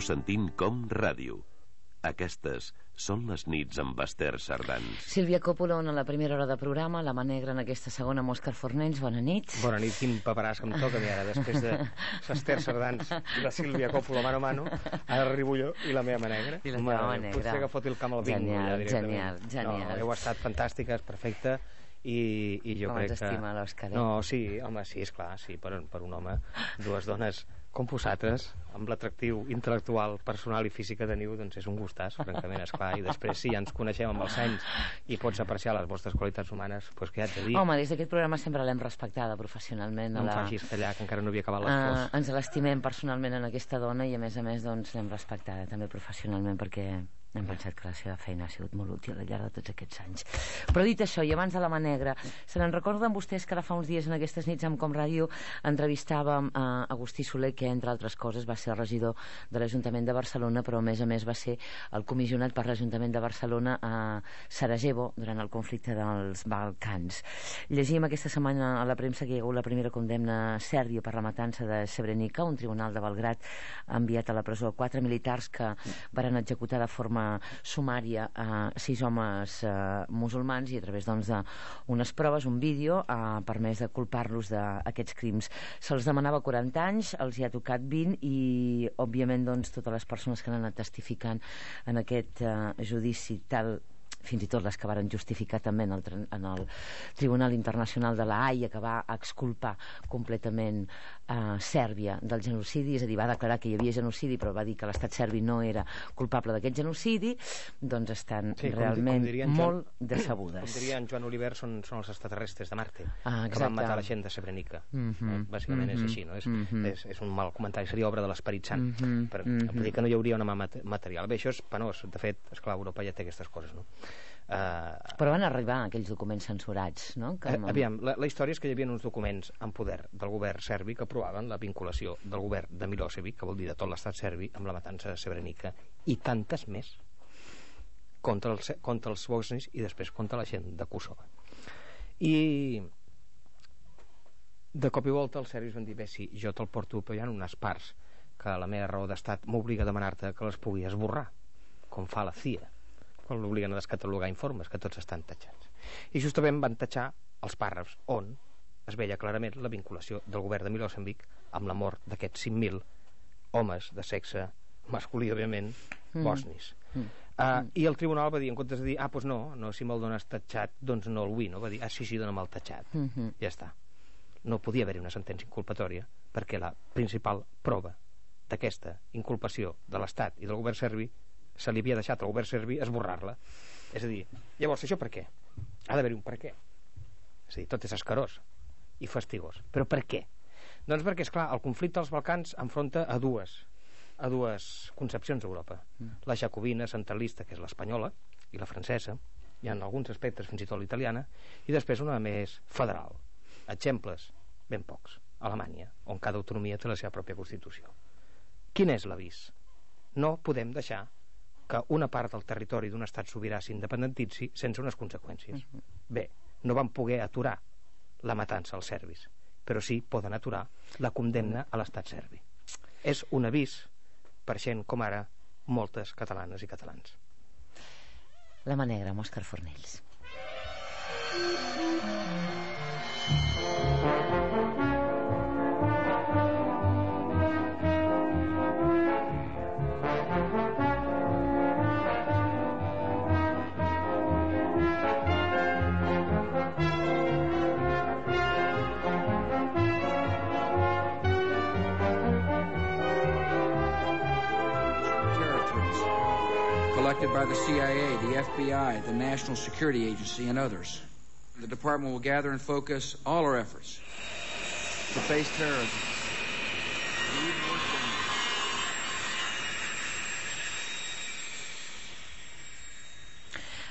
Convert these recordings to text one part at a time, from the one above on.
Esteu sentint com ràdio. Aquestes són les nits amb Esther Sardans. Sílvia Coppola en la primera hora de programa, la mà negra en aquesta segona, amb Òscar Fornells, bona nit. Bona nit, quin paperàs que em toca a mi ara, després de l'Esther Sardans i la Sílvia Coppola mano a mano, ara arribo jo i la meva mà negra. I la teva mà negra. Potser que foti el camp al bingo. Genial, ja, directament. genial, genial. No, heu estat fantàstiques, perfecte, i, i jo Com crec ens que... estima l'Òscar, eh? No, sí, home, sí, és clar, sí, per, per un home, dues dones com vosaltres, amb l'atractiu intel·lectual, personal i física de Niu, doncs és un gustàs, francament, és clar. I després, si ja ens coneixem amb els anys i pots apreciar les vostres qualitats humanes, doncs què haig de dir? Home, des d'aquest programa sempre l'hem respectada professionalment. no a em la... facis callar, que encara no havia acabat les Uh, ens l'estimem personalment en aquesta dona i a més a més doncs l'hem respectada també professionalment perquè hem pensat que la seva feina ha sigut molt útil al llarg de tots aquests anys. Però dit això, i abans de la mà negra, se n'en recorden vostès que ara fa uns dies en aquestes nits amb Com Ràdio entrevistàvem a Agustí Soler, que entre altres coses va ser regidor de l'Ajuntament de Barcelona, però a més a més va ser el comissionat per l'Ajuntament de Barcelona a Sarajevo durant el conflicte dels Balcans. Llegim aquesta setmana a la premsa que hi ha hagut la primera condemna a Sèrbia per la matança de Srebrenica. Un tribunal de Belgrat ha enviat a la presó quatre militars que varen executar de forma sumària a sis homes eh, musulmans i a través doncs, d'unes proves, un vídeo, ha permès de culpar-los d'aquests crims. Se'ls demanava 40 anys, els hi ha tocat 20 i, òbviament, doncs, totes les persones que han anat testificant en aquest eh, judici tal fins i tot les que varen justificar també en el, en el Tribunal Internacional de la Haia que va exculpar completament eh, Sèrbia del genocidi, és a dir, va declarar que hi havia genocidi però va dir que l'estat serbi no era culpable d'aquest genocidi doncs estan Sí, com realment com diria en Joan- molt decebudes Com diria en Joan Oliver, són, són els extraterrestres de Marte, Ah, que van matar la gent de Srebrenica. Mhm, eh? Bàsicament és mhm, així, no? És, mhm. és, és un mal comentari, seria obra de l'Esperit Sant. Mhm, per, mhm. Vull dir que no hi hauria una mà mat- material. Bé, això és penós. De fet, esclar, Europa ja té aquestes coses, no? Uh, però van arribar aquells documents censurats no? que, Eh, aviam, la, la història és que hi havia uns documents en poder del govern serbi que aprovaven la vinculació del govern de Milosevic, que vol dir de tot l'estat serbi, amb la matança de Srebrenica, i tantes més contra els, contra els bosnis i després contra la gent de Kosovo. I de cop i volta els serbis van dir bé, sí, jo te'l porto, però hi ha unes parts que la meva raó d'estat m'obliga a demanar-te que les pugui esborrar, com fa la CIA quan l'obliguen a descatalogar informes que tots estan tatxats i justament van tatxar els pàrrafs on es veia clarament la vinculació del govern de Milosevic amb la mort d'aquests 5.000 homes de sexe masculí, òbviament, Mm. bosnis. Mm. Uh, I el tribunal va dir, en comptes de dir, ah, doncs no, no si me'l dones tatxat, doncs no el vull, no? Va dir, ah, sí, sí, dona'm el tatxat. Mhm. Ja està. No podia haver-hi una sentència inculpatòria perquè la principal prova d'aquesta inculpació de l'Estat i del govern serbi se li havia deixat al govern serbi esborrar-la. És a dir, llavors, això per què? Ha d'haver-hi un per què. És a dir, tot és escarós i fastigós. Però per què? Doncs perquè, és clar, el conflicte als Balcans enfronta a dues a dues concepcions d'Europa. La jacobina centralista, que és l'espanyola, i la francesa, hi ha en alguns aspectes fins i tot l'italiana, i després una més federal. Exemples, ben pocs. Alemanya, on cada autonomia té la seva pròpia Constitució. Quin és l'avís? No podem deixar que una part del territori d'un estat sobirà s'independentitzi sense unes conseqüències. Bé, no van poder aturar la matança als serbis, però sí poden aturar la condemna a l'estat serbi. És un avís per gent com ara moltes catalanes i catalans. La mà negra amb Òscar Fornells territories by the CIA, the FBI, the National Security Agency, and others. The department will gather and focus all our efforts to face terrorism.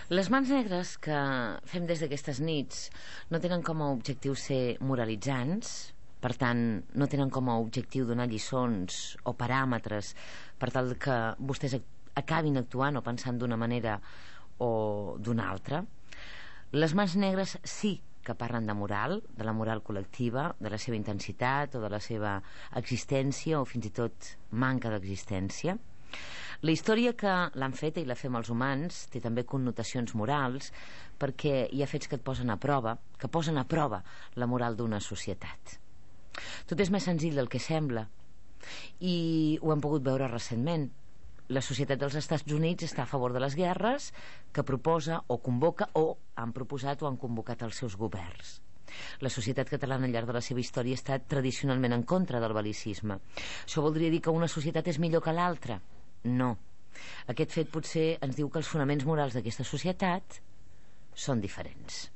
Les mans negres que fem des d'aquestes nits no tenen com a objectiu ser moralitzants, per tant, no tenen com a objectiu donar lliçons o paràmetres per tal que vostès ac- acabin actuant o pensant d'una manera o d'una altra. Les mans negres sí que parlen de moral, de la moral col·lectiva, de la seva intensitat o de la seva existència o fins i tot manca d'existència. La història que l'han feta i la fem els humans té també connotacions morals perquè hi ha fets que et posen a prova, que posen a prova la moral d'una societat. Tot és més senzill del que sembla i ho hem pogut veure recentment la societat dels Estats Units està a favor de les guerres que proposa o convoca o han proposat o han convocat els seus governs. La societat catalana al llarg de la seva història ha estat tradicionalment en contra del balicisme. Això voldria dir que una societat és millor que l'altra? No. Aquest fet potser ens diu que els fonaments morals d'aquesta societat són diferents.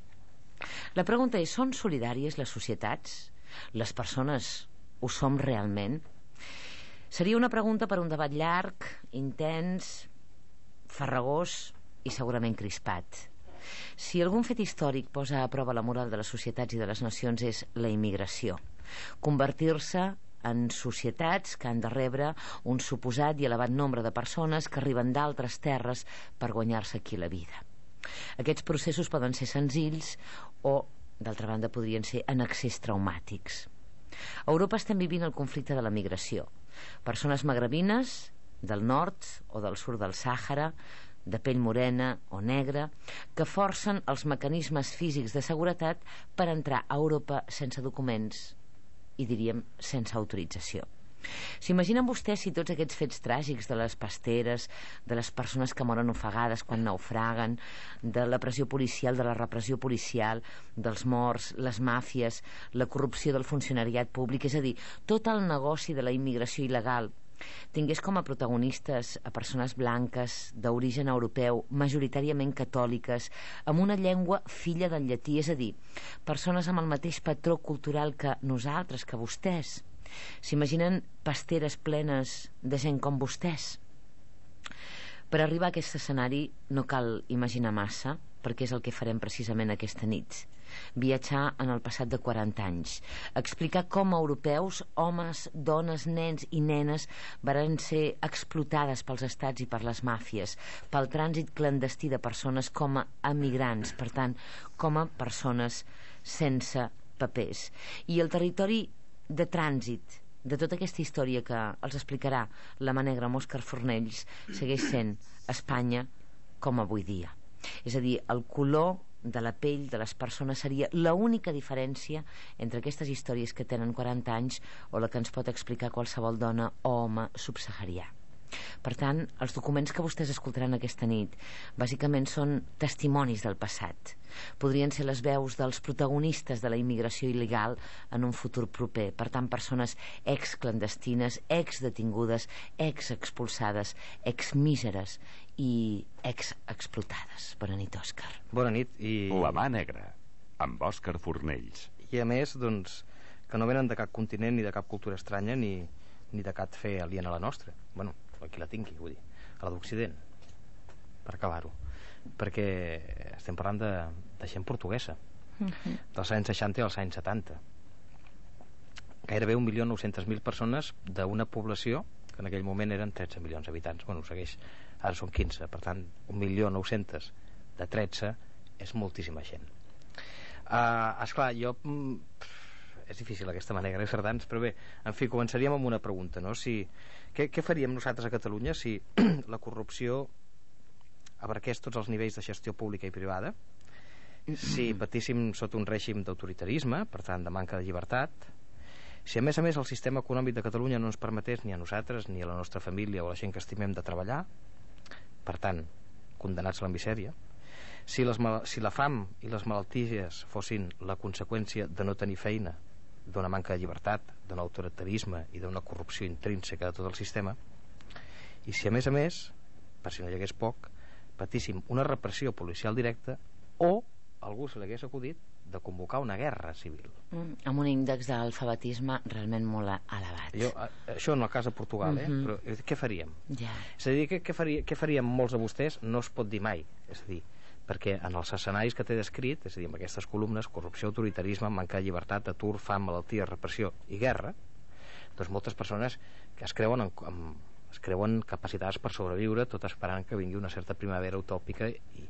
La pregunta és, són solidàries les societats? Les persones ho som realment? Seria una pregunta per un debat llarg, intens, farragós i segurament crispat. Si algun fet històric posa a prova la moral de les societats i de les nacions és la immigració. Convertir-se en societats que han de rebre un suposat i elevat nombre de persones que arriben d'altres terres per guanyar-se aquí la vida. Aquests processos poden ser senzills o, d'altra banda, podrien ser en excés traumàtics. A Europa estem vivint el conflicte de la migració. Persones magrebines del nord o del sud del Sàhara, de pell morena o negra, que forcen els mecanismes físics de seguretat per entrar a Europa sense documents i diríem sense autorització. S'imaginen vostès si tots aquests fets tràgics de les pasteres, de les persones que moren ofegades quan naufraguen, de la pressió policial, de la repressió policial, dels morts, les màfies, la corrupció del funcionariat públic, és a dir, tot el negoci de la immigració il·legal, tingués com a protagonistes a persones blanques d'origen europeu, majoritàriament catòliques, amb una llengua filla del llatí, és a dir, persones amb el mateix patró cultural que nosaltres, que vostès, S'imaginen pasteres plenes de gent com vostès? Per arribar a aquest escenari no cal imaginar massa, perquè és el que farem precisament aquesta nit. Viatjar en el passat de 40 anys. Explicar com europeus, homes, dones, nens i nenes varen ser explotades pels estats i per les màfies, pel trànsit clandestí de persones com a emigrants, per tant, com a persones sense papers. I el territori de trànsit de tota aquesta història que els explicarà la mà negra amb Òscar Fornells segueix sent Espanya com avui dia. És a dir, el color de la pell de les persones seria l'única diferència entre aquestes històries que tenen 40 anys o la que ens pot explicar qualsevol dona o home subsaharià. Per tant, els documents que vostès escoltaran aquesta nit bàsicament són testimonis del passat. Podrien ser les veus dels protagonistes de la immigració il·legal en un futur proper. Per tant, persones ex-clandestines, ex-detingudes, ex-expulsades, ex-míseres i ex-explotades. Bona nit, Òscar. Bona nit i... La mà negra, amb Òscar Fornells. I a més, doncs, que no venen de cap continent ni de cap cultura estranya ni, ni de cap fe aliena a la nostra. Bueno, qui la tingui, vull dir, a la d'Occident, per acabar-ho. Perquè estem parlant de, de gent portuguesa, uh mhm. -huh. dels anys 60 als anys 70. Gairebé 1.900.000 persones d'una població que en aquell moment eren 13 milions d'habitants. Bueno, segueix, ara són 15, per tant, 1.900.000 de 13 és moltíssima gent. Uh, esclar, jo... Mm, és difícil aquesta manera de sardans, però bé, en fi, començaríem amb una pregunta, no? Si, què, què faríem nosaltres a Catalunya si la corrupció abarqués tots els nivells de gestió pública i privada, si patíssim sota un règim d'autoritarisme, per tant, de manca de llibertat, si a més a més el sistema econòmic de Catalunya no ens permetés ni a nosaltres, ni a la nostra família o a la gent que estimem de treballar, per tant, condenats a la misèria, si, les, si la fam i les malalties fossin la conseqüència de no tenir feina d'una manca de llibertat, d'un autoritarisme i d'una corrupció intrínseca de tot el sistema i si a més a més per si no hi hagués poc patíssim una repressió policial directa o algú se l'hagués acudit de convocar una guerra civil. Mm, amb un índex d'alfabetisme realment molt elevat. Jo, això en el cas de Portugal, eh? Mm -hmm. Però eh, què faríem? Ja. És a dir, què, què, faria, què faríem molts de vostès? No es pot dir mai. És a dir, perquè en els escenaris que t'he descrit, és a dir, amb aquestes columnes, corrupció, autoritarisme, manca de llibertat, atur, fam, malaltia, repressió i guerra, doncs moltes persones que es creuen en, en es creuen capacitades per sobreviure tot esperant que vingui una certa primavera utòpica i,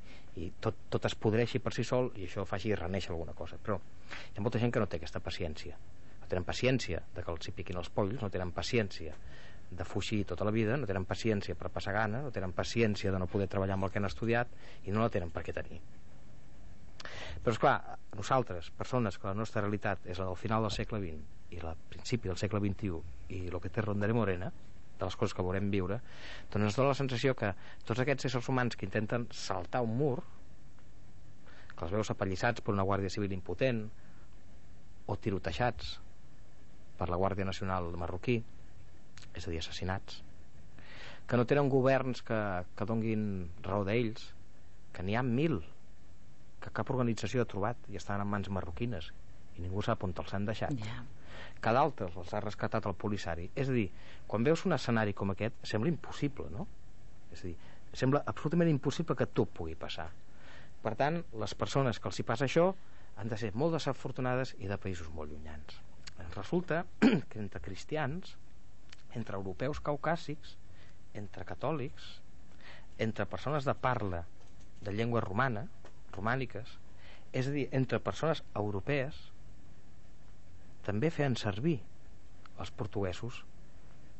i tot, tot es podreixi per si sol i això faci reneixer alguna cosa. Però hi ha molta gent que no té aquesta paciència. No tenen paciència de que els hi piquin els polls no tenen paciència de fugir tota la vida, no tenen paciència per passar gana, no tenen paciència de no poder treballar amb el que han estudiat i no la tenen per què tenir. Però, és clar, nosaltres, persones que la nostra realitat és la del final del segle XX i la principi del segle XXI i el que té Rondere Morena, de les coses que veurem viure, doncs ens dona la sensació que tots aquests éssers humans que intenten saltar un mur, que els veus apallissats per una Guàrdia Civil impotent o tirotejats per la Guàrdia Nacional marroquí, és a dir, assassinats, que no tenen governs que, que donguin raó d'ells, que n'hi ha mil, que cap organització ha trobat i estan en mans marroquines i ningú sap on els han deixat. Ja. Que d'altres els ha rescatat el polissari. És a dir, quan veus un escenari com aquest, sembla impossible, no? És a dir, sembla absolutament impossible que tot pugui passar. Per tant, les persones que els hi passa això han de ser molt desafortunades i de països molt llunyans. Resulta que entre cristians entre europeus caucàsics, entre catòlics, entre persones de parla de llengua romana, romàniques, és a dir, entre persones europees, també feien servir els portuguesos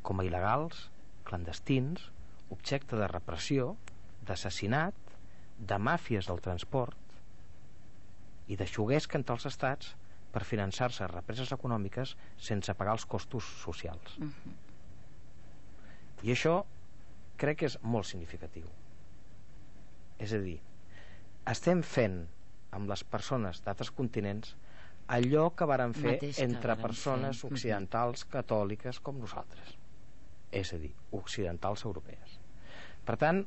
com a il·legals, clandestins, objecte de repressió, d'assassinat, de màfies del transport i de xoguesca entre els estats per finançar-se represes econòmiques sense pagar els costos socials. Uh -huh. I això crec que és molt significatiu. És a dir, estem fent amb les persones d'altres continents allò que varen fer Mateix que entre varen persones fer. occidentals catòliques com nosaltres. És a dir, occidentals europees. Per tant,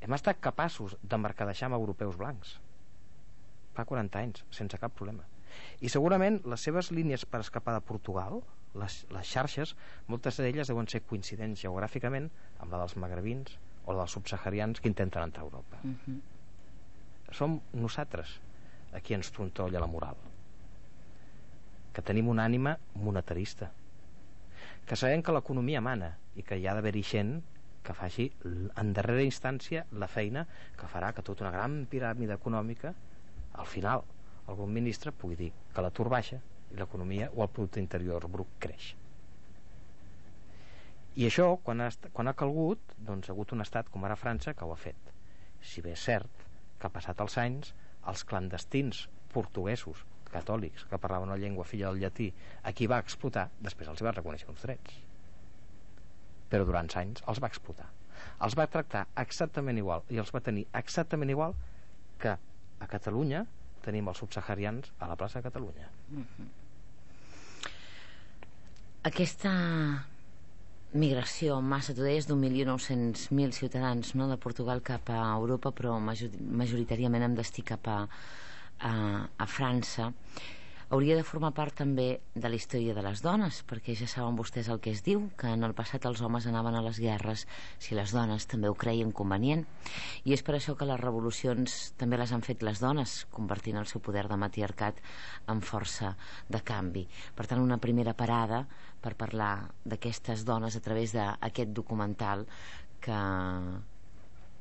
hem estat capaços de mercadejar amb europeus blancs fa 40 anys, sense cap problema. I segurament les seves línies per escapar de Portugal les, les xarxes, moltes d'elles deuen ser coincidents geogràficament amb la dels magrebins o la dels subsaharians que intenten entrar a Europa. Uh -huh. Som nosaltres a qui ens trontolla la moral. Que tenim una ànima monetarista. Que sabem que l'economia mana i que hi ha d'haver-hi gent que faci en darrera instància la feina que farà que tota una gran piràmide econòmica al final algun ministre pugui dir que l'atur baixa l'economia o el producte interior brut creix. I això quan ha, quan ha calgut doncs ha hagut un estat com ara França que ho ha fet. Si bé és cert que passat els anys els clandestins portuguesos catòlics que parlaven una llengua filla del llatí a qui va explotar després els va reconèixer uns drets. Però durant anys els va explotar. Els va tractar exactament igual i els va tenir exactament igual que a Catalunya tenim els subsaharians a la plaça de Catalunya. Aquesta migració massa, tu deies d'un milió nou-cents mil ciutadans no, de Portugal cap a Europa, però major, majoritàriament amb destí cap a, a, a França, hauria de formar part també de la història de les dones, perquè ja saben vostès el que es diu, que en el passat els homes anaven a les guerres si les dones també ho creien convenient. I és per això que les revolucions també les han fet les dones, convertint el seu poder de matriarcat en força de canvi. Per tant, una primera parada per parlar d'aquestes dones a través d'aquest documental que,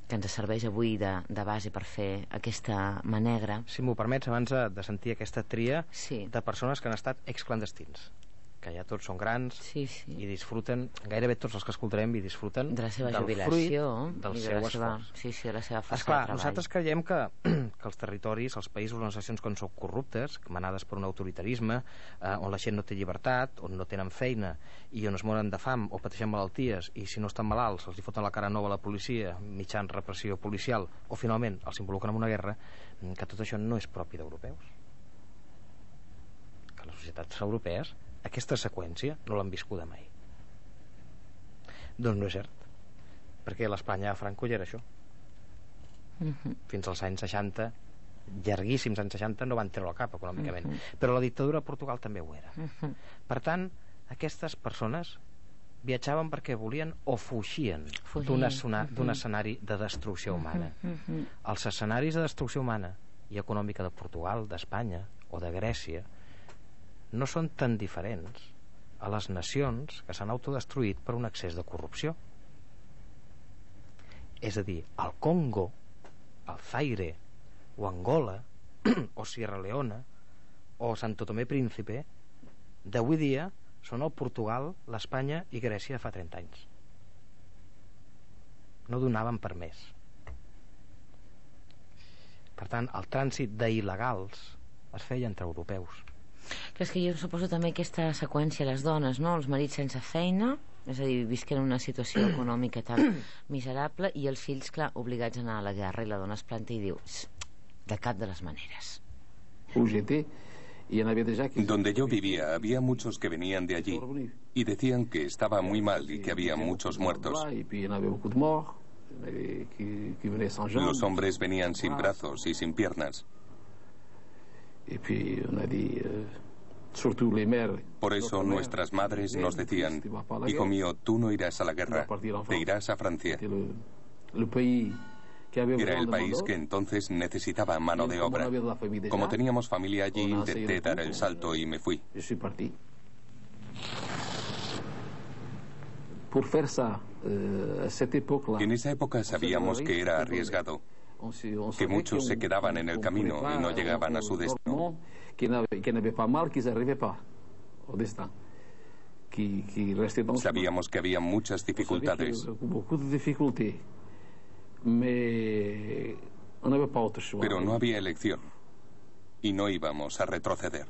que ens serveix avui de, de base per fer aquesta mà negra. si m'ho permets abans de, de sentir aquesta tria Sí, de persones que han estat exclandestins que ja tots són grans sí, sí. i disfruten, gairebé tots els que escoltarem i disfruten de la seva del jubilació fruit del i de seu la seva, esforç. sí, sí, de la seva força Esclar, de treball. nosaltres creiem que, que els territoris, els països, les nacions que són corruptes, manades per un autoritarisme, eh, on la gent no té llibertat, on no tenen feina i on es moren de fam o pateixen malalties i si no estan malalts els hi foten la cara nova a la policia mitjan repressió policial o finalment els involucren en una guerra mm, que tot això no és propi d'europeus que les societats europees aquesta seqüència no l'han viscuda mai doncs no és cert perquè l'Espanya de Franco ja era això Mhm. fins als anys 60 llarguíssims anys 60 no van treure el cap econòmicament Mhm. però la dictadura a Portugal també ho era Mhm. per tant, aquestes persones viatjaven perquè volien o fugien d'un escena- d'un escenari de destrucció humana Mhm. els escenaris de destrucció humana i econòmica de Portugal, d'Espanya o de Grècia no són tan diferents a les nacions que s'han autodestruït per un excés de corrupció És a dir, el Congo, el Zaire, o Angola, o Sierra Leona, o Santo Tomé Príncipe, d'avui dia són el Portugal, l'Espanya i Grècia fa 30 anys. No donaven per més. Per tant, el trànsit d'il·legals es feia entre europeus. Però és que jo suposo també aquesta seqüència, les dones, no? Els marits sense feina, és a dir, visquen una situació econòmica tan miserable i els fills, clar, obligats a anar a la guerra i la dona es planta i diu de cap de les maneres. UGT y en Aviate Jacques. Donde yo vivía había muchos que venían de allí y decían que estaba muy mal y que había muchos muertos. Jambes. Los hombres venían sin brazos y sin piernas. Por eso nuestras madres nos decían, hijo mío, tú no irás a la guerra, te irás a Francia. Era el país que entonces necesitaba mano de obra. Como teníamos familia allí, intenté dar el salto y me fui. Époque-là, En esa época sabíamos que era arriesgado, que muchos se quedaban en el camino y no llegaban a su destino. Sabíamos que había muchas dificultades. Pero no había elección y no íbamos a retroceder.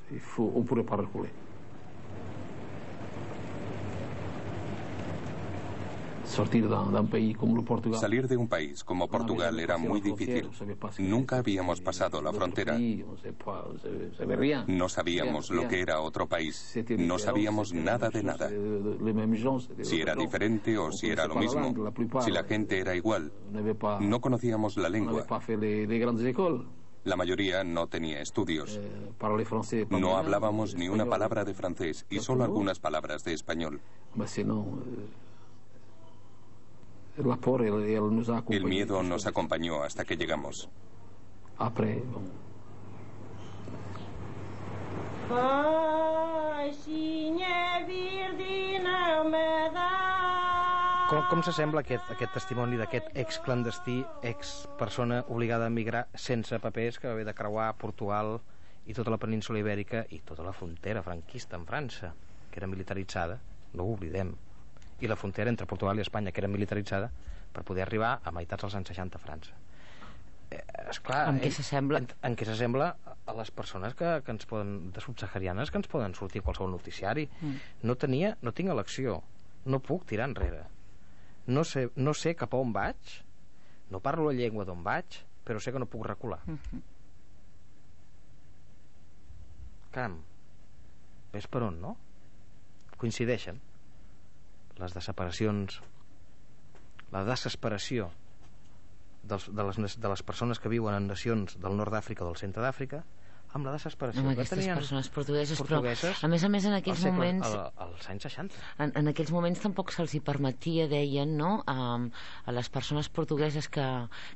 Salir de un país como Portugal era muy difícil. Nunca habíamos pasado la frontera. No sabíamos lo que era otro país. No sabíamos nada de nada. Si era diferente o si era lo mismo. Si la gente era igual. No conocíamos la lengua. La mayoría no tenía estudios. No hablábamos ni una palabra de francés y solo algunas palabras de español. El miedo nos acompañó hasta que llegamos. Com, com s'assembla aquest, aquest testimoni d'aquest ex-clandestí, ex-persona obligada a emigrar sense papers que va haver de creuar Portugal i tota la península ibèrica i tota la frontera franquista amb França, que era militaritzada, no ho oblidem, i la frontera entre Portugal i Espanya, que era militaritzada, per poder arribar a meitats dels anys 60 a França. Eh, esclar, Amb què ell- s'assembla? En, en què s'assembla a les persones que, que ens poden, de subsaharianes que ens poden sortir qualsevol noticiari. Mm. No tenia, no tinc elecció, no puc tirar enrere. No sé, no sé cap a on vaig, no parlo la llengua d'on vaig, però sé que no puc recular. Mhm. Caram, ves per on, no? Coincideixen les desaparicions, la desesperació dels, de, les, de les persones que viuen en nacions del nord d'Àfrica o del centre d'Àfrica amb la desesperació amb que aquestes tenien persones portugueses, portugueses però a més a més en aquells segle- moments al- als anys 60 en, en aquells moments tampoc se'ls hi permetia, deien, no? A, a les persones portugueses que,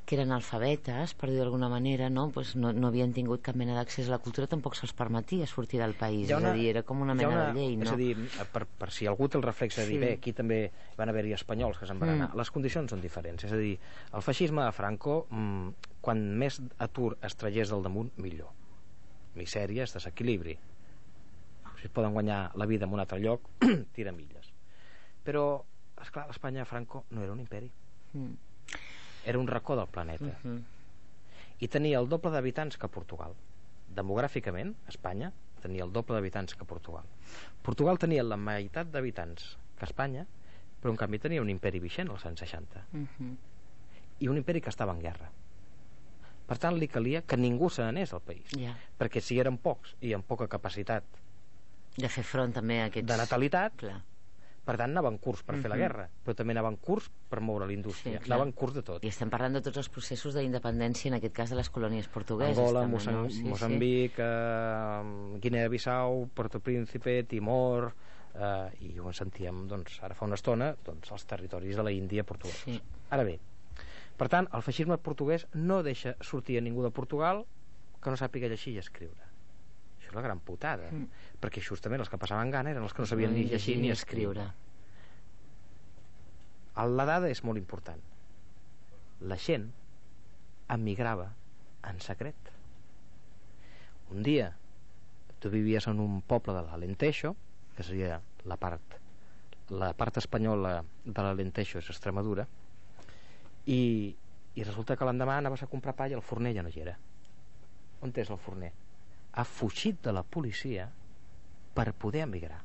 que eren alfabetes, per dir d'alguna manera, no? Pues no, no havien tingut cap mena d'accés a la cultura, tampoc se'ls permetia sortir del país. Ha És a dir, era com una mena de llei, És no? a dir, per, per si algú té el reflex de dir, Sí. bé, aquí també van haver-hi espanyols que se'n van Mm. anar, les condicions són diferents. És a dir, el feixisme de Franco, mm, quan més atur es tragués del damunt, millor. Misèries, desequilibri. Si es poden guanyar la vida en un altre lloc, tira milles. Però, esclar, l'Espanya de Franco no era un imperi, Mm. era un racó del planeta. Mhm. i tenia el doble d'habitants que Portugal. Demogràficament, Espanya tenia el doble d'habitants que Portugal. Portugal tenia la meitat d'habitants que Espanya, però en canvi tenia un imperi vigent als anys 60 Mhm. i un imperi que estava en guerra. Per tant, li calia que ningú se n'anés al país, Ja. perquè si eren pocs i amb poca capacitat De fer front també a aquests... de natalitat, Clar. per tant anaven curs per fer la Mhm. guerra, però també anaven curs per moure la indústria, Sí, clar. anaven curs de tot. I estem parlant de tots els processos d'independència, en aquest cas de les colònies portugueses. Angola, també, Moçam no? Sí, Moçambic, eh, Guinea-Bissau, Puerto Príncipe, Timor, eh, i ho sentíem doncs, ara fa una estona doncs, els territoris de la Índia portuguesos. Sí. Ara bé, per tant, el feixisme portuguès no deixa sortir a ningú de Portugal que no sàpiga llegir i escriure. Això és la gran putada, Mm. perquè justament els que passaven gana eren els que no sabien ni llegir ni escriure. La dada és molt important. la gent emigrava en secret. Un dia tu vivies en un poble de l'Alentejo, que seria la part la part espanyola de l'Alentejo és Extremadura i, i resulta que l'endemà anaves a comprar pa i el forner ja no hi era on és el forner? ha fugit de la policia per poder emigrar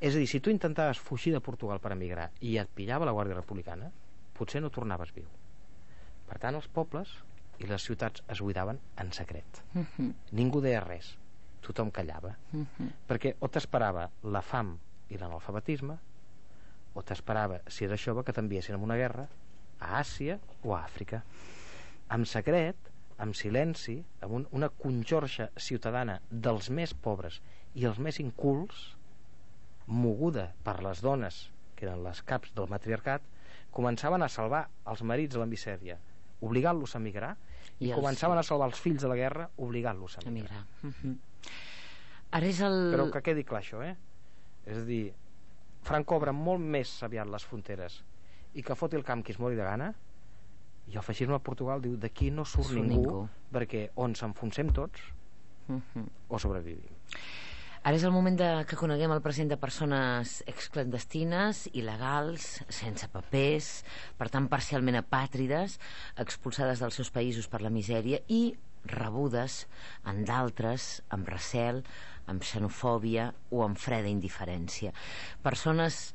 és a dir, si tu intentaves fugir de Portugal per emigrar i et pillava la Guàrdia Republicana potser no tornaves viu per tant els pobles i les ciutats es buidaven en secret uh mhm. -huh. ningú deia res tothom callava uh mhm. -huh. perquè o t'esperava la fam i l'analfabetisme o t'esperava, si eres jove, que t'enviessin a una guerra a Àsia o a Àfrica en secret amb silenci, amb un, una conjorxa ciutadana dels més pobres i els més incults moguda per les dones que eren les caps del matriarcat començaven a salvar els marits de la misèria obligant-los a migrar i, I els... començaven a salvar els fills de la guerra obligant-los a migrar, a migrar. Uh -huh. Ara és el... però que quedi clar això eh? és a dir Franco obre molt més aviat les fronteres i que foti el camp qui es mori de gana. I el feixisme a Portugal diu d'aquí no surt, ningú, ningú. perquè on s'enfonsem tots uh -huh. o sobrevivim. Ara és el moment de que coneguem el present de persones exclandestines, il·legals, sense papers, per tant parcialment apàtrides, expulsades dels seus països per la misèria i rebudes en d'altres amb recel, amb xenofòbia o amb freda indiferència. Persones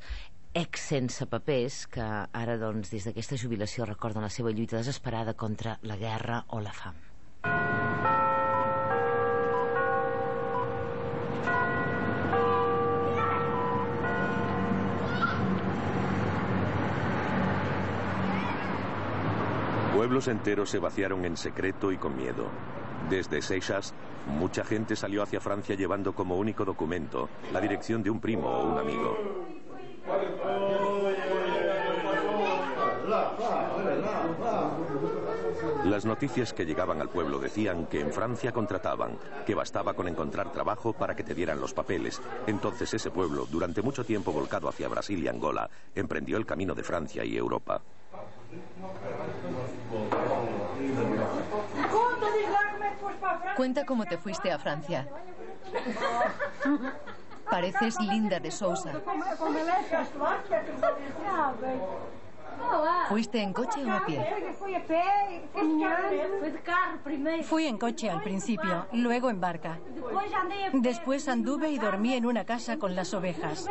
ex sense papers que ara doncs des d'aquesta jubilació recorden la seva lluita desesperada contra la guerra o la fam. Pueblos enteros se vaciaron en secreto y con miedo. Desde Seixas, mucha gente salió hacia Francia llevando como único documento la dirección de un primo o un amigo. Las noticias que llegaban al pueblo decían que en Francia contrataban, que bastaba con encontrar trabajo para que te dieran los papeles. Entonces ese pueblo, durante mucho tiempo volcado hacia Brasil y Angola, emprendió el camino de Francia y Europa. Cuenta cómo te fuiste a Francia. Pareces Linda de Sousa. ¿Fuiste en coche o a pie? Fui en coche al principio, luego en barca. Después anduve y dormí en una casa con las ovejas.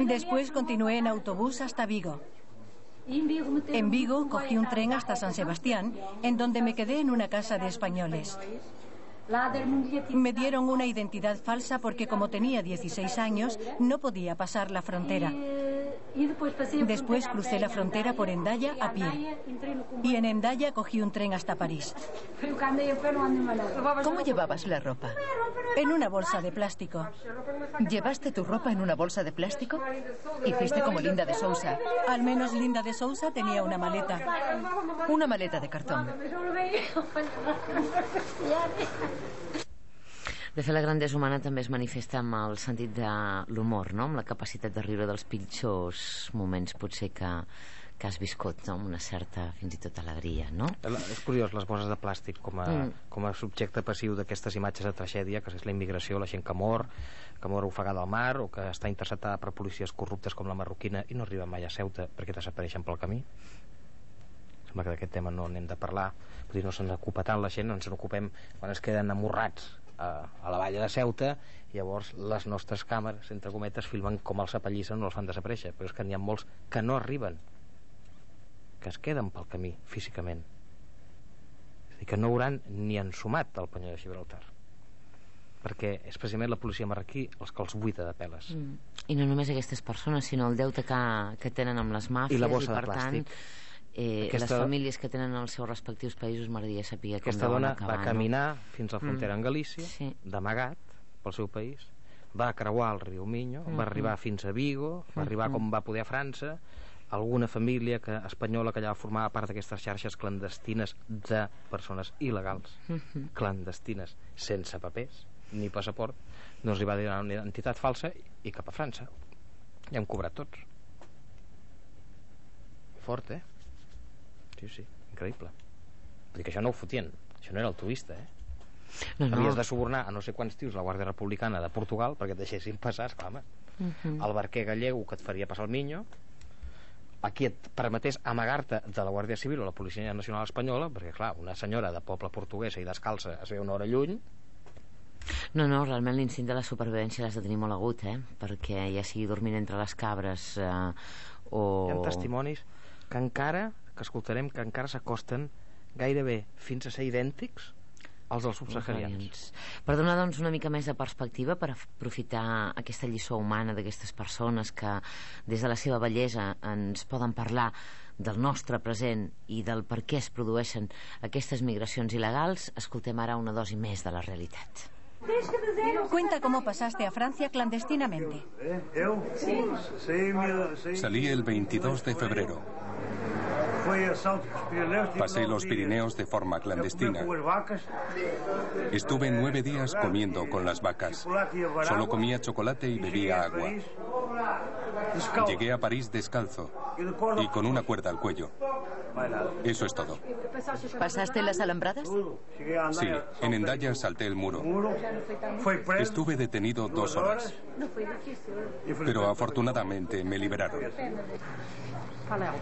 Después continué en autobús hasta Vigo. En Vigo cogí un tren hasta San Sebastián, en donde me quedé en una casa de españoles. Me dieron una identidad falsa porque como tenía 16 años no podía pasar la frontera. Después crucé la frontera por Endaya a pie. Y en Endaya cogí un tren hasta París. ¿Cómo llevabas la ropa? En una bolsa de plástico. ¿Llevaste tu ropa en una bolsa de plástico? Y fuiste como Linda de Sousa. Al menos Linda de Sousa tenía una maleta. Una maleta de cartón. De fet, la grandesa humana també es manifesta amb el sentit de l'humor, no? amb la capacitat de riure dels pitjors moments potser que, que has viscut, no? amb una certa, fins i tot, alegria, no? És curiós, les bosses de plàstic com a, mm. com a subjecte passiu d'aquestes imatges de tragèdia, que és la immigració, la gent que mor, que mor ofegada al mar o que està interceptada per policies corruptes com la marroquina i no arriba mai a Ceuta perquè desapareixen pel camí sembla que d'aquest tema no n'hem de parlar. Vull dir, no se'ns ocupa tant la gent, ens n'ocupem quan es queden amorrats a, a la valla de Ceuta. I llavors les nostres càmeres, entre cometes, filmen com els apallissen o els fan desaparèixer. Però és que n'hi ha molts que no arriben que es queden pel camí físicament. És dir, que no hauran ni ensumat el penyó de Gibraltar. Perquè és precisament la policia marroquí els que els buida de peles. Mm. i no només aquestes persones sinó el deute que, que tenen amb les màfies i la bossa i, per de plàstic. tant, eh, Aquesta... les famílies que tenen els seus respectius països m'agradaria saber com Aquesta dona acabar, va caminar no? fins a la frontera mm. en Galícia sí. d'amagat pel seu país va creuar el riu Minho, mm -hmm. va arribar fins a Vigo, va arribar mm -hmm. com va poder a França alguna família que, espanyola que allà formava part d'aquestes xarxes clandestines de persones il·legals mm -hmm. clandestines, sense papers ni passaport doncs li va dir una entitat falsa i cap a França Ja hem cobrat tots. Fort, eh? Sí, sí, increïble. Vull dir que això no ho fotien, això no era altruista, eh? No, no. Havies de subornar a no sé quants tios la Guàrdia Republicana de Portugal perquè et deixessin passar, esclar, home. Uh mhm. -huh. El barquer gallego que et faria passar el minyo, aquí et permetés amagar-te de la Guàrdia Civil o la Policia Nacional Espanyola, perquè, clar, una senyora de poble portuguesa i descalça es ve una hora lluny, no, no, realment l'instint de la supervivència l'has de tenir molt agut, eh? Perquè ja sigui dormint entre les cabres eh, o... Hi ha testimonis que encara, que escoltarem, que encara s'acosten gairebé fins a ser idèntics als dels subsaharians. Per donar doncs, una mica més de perspectiva, per aprofitar aquesta lliçó humana d'aquestes persones que des de la seva bellesa ens poden parlar del nostre present i del per què es produeixen aquestes migracions il·legals, escoltem ara una dosi més de la realitat. Cuenta cómo pasaste a Francia clandestinamente. Salí el 22 de febrero. Pasé los Pirineos de forma clandestina. Estuve nueve días comiendo con las vacas. Solo comía chocolate y bebía agua. Llegué a París descalzo y con una cuerda al cuello. Eso es todo. ¿Pasaste las alambradas? Sí, en Endaya salté el muro. Estuve detenido dos horas. Pero afortunadamente me liberaron.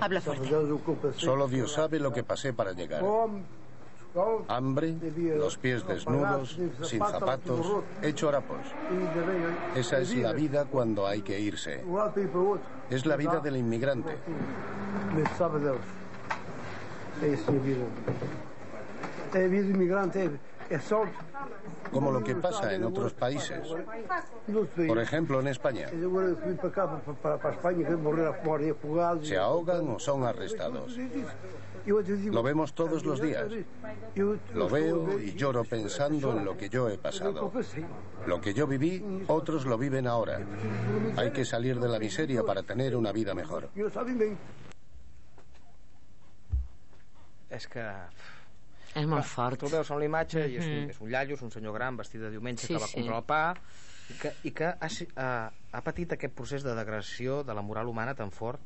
Habla fuerte. Solo Dios sabe lo que pasé para llegar. Hambre, los pies desnudos, sin zapatos, hecho harapos. Esa es la vida cuando hay que irse. Es la vida del inmigrante. Como lo que pasa en otros países. Por ejemplo, en España. Se ahogan o son arrestados. Lo vemos todos los días. Lo veo y lloro pensando en lo que yo he pasado. Lo que yo viví, otros lo viven ahora. Hay que salir de la miseria para tener una vida mejor. És que és molt fort. Tu veus en la imatge mm -hmm. i és un, mm-hmm. és un llallo, és un senyor gran vestit de diumenge sí, que va sí. comprar el pa i que, i que ha, ha, ha patit aquest procés de degradació de la moral humana tan fort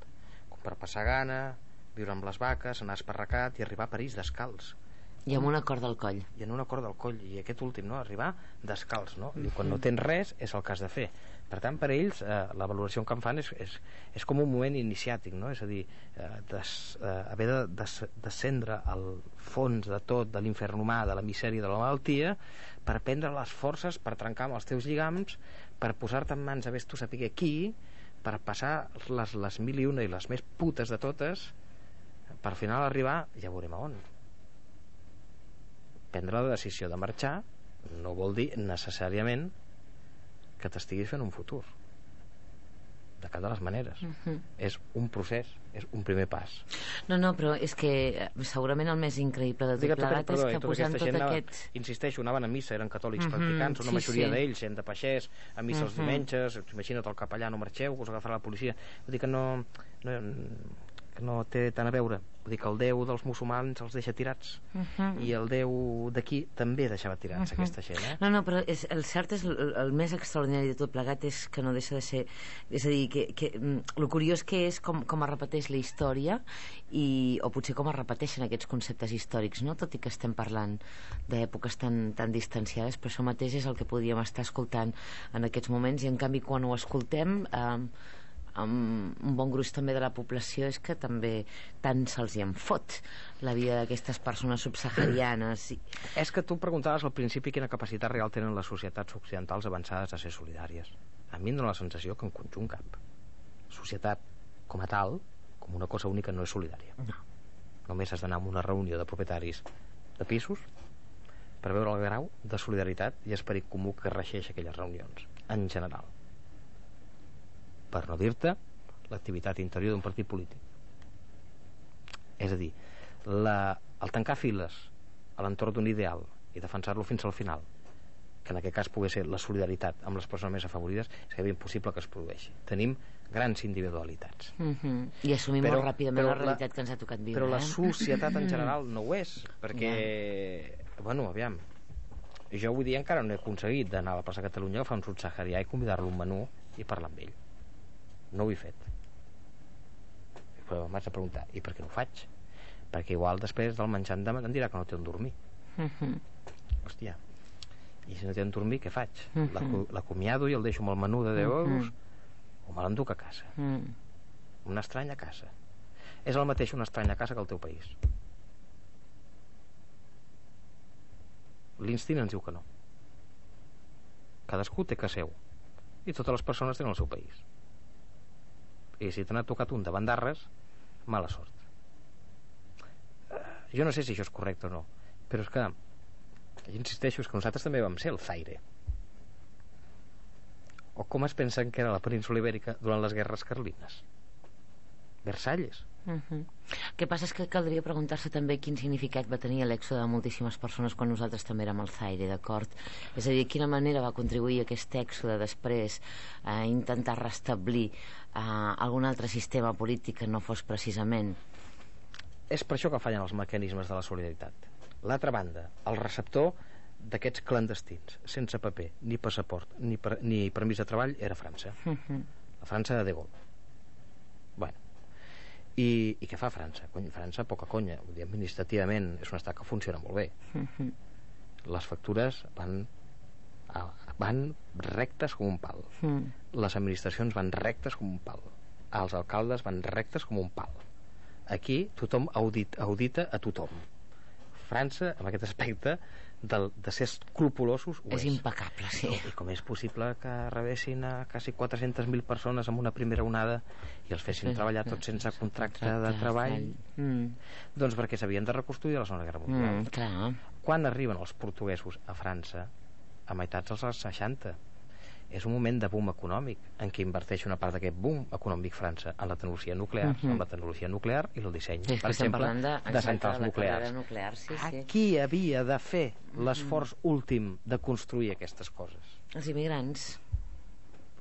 com per passar gana, viure amb les vaques, anar esparracat i arribar a París descalç. I amb una corda al coll. I amb una corda al coll. I aquest últim, no? Arribar descalç, no? I quan no tens res, és el que has de fer. Per tant, per ells, eh, la valoració que en fan és, és, és com un moment iniciàtic, no? És a dir, eh, des, eh, haver de des, descendre al fons de tot, de l'infern humà, de la misèria, de la malaltia, per prendre les forces, per trencar amb els teus lligams, per posar-te en mans a vés tu saber qui, per passar les, les mil i una i les més putes de totes, per al final arribar, ja veurem a on. Prendre la decisió de marxar no vol dir necessàriament que t'estiguis fent un futur de cap de les maneres uh -huh. és un procés, és un primer pas no, no, però és que eh, segurament el més increïble de tot plegat és que posant tot anava, aquest insisteixo, anaven a missa, eren catòlics uh -huh. practicants una sí, majoria sí. d'ells, gent de peixers a missa uh -huh. els diumenges, imagina't el capellà no marxeu, us agafarà la policia vull dir que no, no, que no té tant a veure Vull dir que el Déu dels musulmans els deixa tirats uh -huh. i el Déu d'aquí també deixava tirats uh -huh. aquesta gent, eh? No, no, però és, el cert és el, el més extraordinari de tot plegat és que no deixa de ser... És a dir, que, que el mm, curiós que és com, com es repeteix la història i, o potser com es repeteixen aquests conceptes històrics, no? Tot i que estem parlant d'èpoques tan, tan distanciades, però això mateix és el que podríem estar escoltant en aquests moments i en canvi quan ho escoltem... Eh, amb un bon gruix també de la població és que també tant se'ls hi en fot la vida d'aquestes persones subsaharianes. I... És que tu preguntaves al principi quina capacitat real tenen les societats occidentals avançades a ser solidàries. A mi em dóna la sensació que en conjunt cap. Societat com a tal, com una cosa única, no és solidària. No. Només has d'anar a una reunió de propietaris de pisos per veure el grau de solidaritat i esperit comú que regeix aquelles reunions, en general per no dir-te l'activitat interior d'un partit polític és a dir la, el tancar files a l'entorn d'un ideal i defensar-lo fins al final que en aquest cas pugui ser la solidaritat amb les persones més afavorides és impossible que es produeixi tenim grans individualitats mm -hmm. i assumim però, molt ràpidament però la realitat la, que ens ha tocat viure però la eh? societat en general no ho és perquè, ja. bueno, aviam jo avui dia encara no he aconseguit d'anar a la plaça Catalunya a agafar un subsaharià i convidar-lo un menú i parlar amb ell no ho he fet però m'has de preguntar i per què no ho faig? perquè igual després del menjar em dirà que no té on dormir uh mhm. -huh. hòstia i si no té on dormir què faig? Uh mhm. -huh. l'acomiado i el deixo amb el menú de 10 uh -huh. euros o me l'enduc a casa uh mhm. -huh. una estranya casa és el mateix una estranya casa que el teu país l'instint ens diu que no cadascú té que seu i totes les persones tenen el seu país i si te n'ha tocat un davant d'arres mala sort. Jo no sé si això és correcte o no però és que jo insisteixo és que nosaltres també vam ser el Zaire. O com es pensen que era la península ibèrica durant les guerres carlines? Versalles Uh -huh. El que passa és que caldria preguntar-se també quin significat va tenir l'èxode de moltíssimes persones quan nosaltres també érem al Zaire, d'acord? És a dir, quina manera va contribuir aquest èxode després a intentar restablir uh, algun altre sistema polític que no fos precisament és per això que fallen els mecanismes de la solidaritat. L'altra banda, el receptor d'aquests clandestins, sense paper, ni passaport, ni, per, ni permís de treball, era França. Uh mhm. -huh. La França de De Gaulle. I, I què fa França? Cony, França, poca conya. Vull dir, administrativament és un estat que funciona molt bé. Mhm. -huh. Les factures van van rectes com un pal. -huh. Les administracions van rectes com un pal. Els alcaldes van rectes com un pal Aquí tothom audit, audita a tothom. França, amb aquest aspecte, de, de ser escrupulosos és, és impecable, sí. I com és possible que rebessin a quasi 400.000 persones en una primera onada i els fessin sí, treballar tots sense contracte, contracte de treball? Mm. Doncs perquè s'havien de reconstruir a la zona Guerra Mundial. Mm, clar. Quan arriben els portuguesos a França? A meitats dels 60 és un moment de boom econòmic en què inverteix una part d'aquest boom econòmic França en la tecnologia nuclear, uh -huh. en la tecnologia nuclear i el disseny, sí, per exemple, de, de centrals nuclears. Nuclear, sí, sí. Qui havia de fer l'esforç uh -huh. últim de construir aquestes coses? Els immigrants.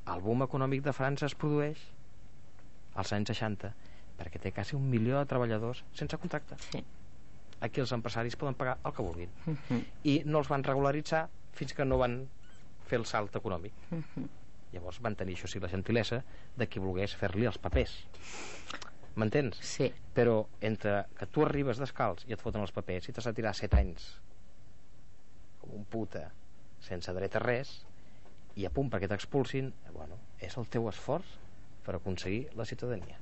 El boom econòmic de França es produeix als anys 60 perquè té quasi un milió de treballadors sense contracte. Sí. Aquí els empresaris poden pagar el que vulguin. Uh -huh. I no els van regularitzar fins que no van fer el salt econòmic. Uh -huh. Llavors van tenir, això sí, la gentilesa de qui volgués fer-li els papers. M'entens? Sí. Però entre que tu arribes descalç i et foten els papers i t'has de tirar set anys com un puta sense dret a res i a punt perquè t'expulsin bueno, és el teu esforç per aconseguir la ciutadania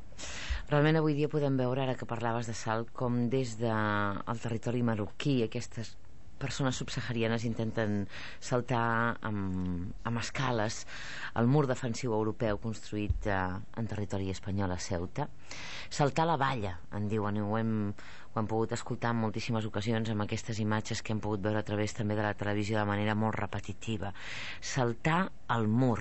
Realment avui dia podem veure, ara que parlaves de salt, com des del de territori marroquí aquestes persones subsaharianes intenten saltar amb, amb escales el mur defensiu europeu construït eh, en territori espanyol a Ceuta. Saltar la valla en diuen i ho hem, ho hem pogut escoltar en moltíssimes ocasions amb aquestes imatges que hem pogut veure a través també de la televisió de manera molt repetitiva. Saltar el mur.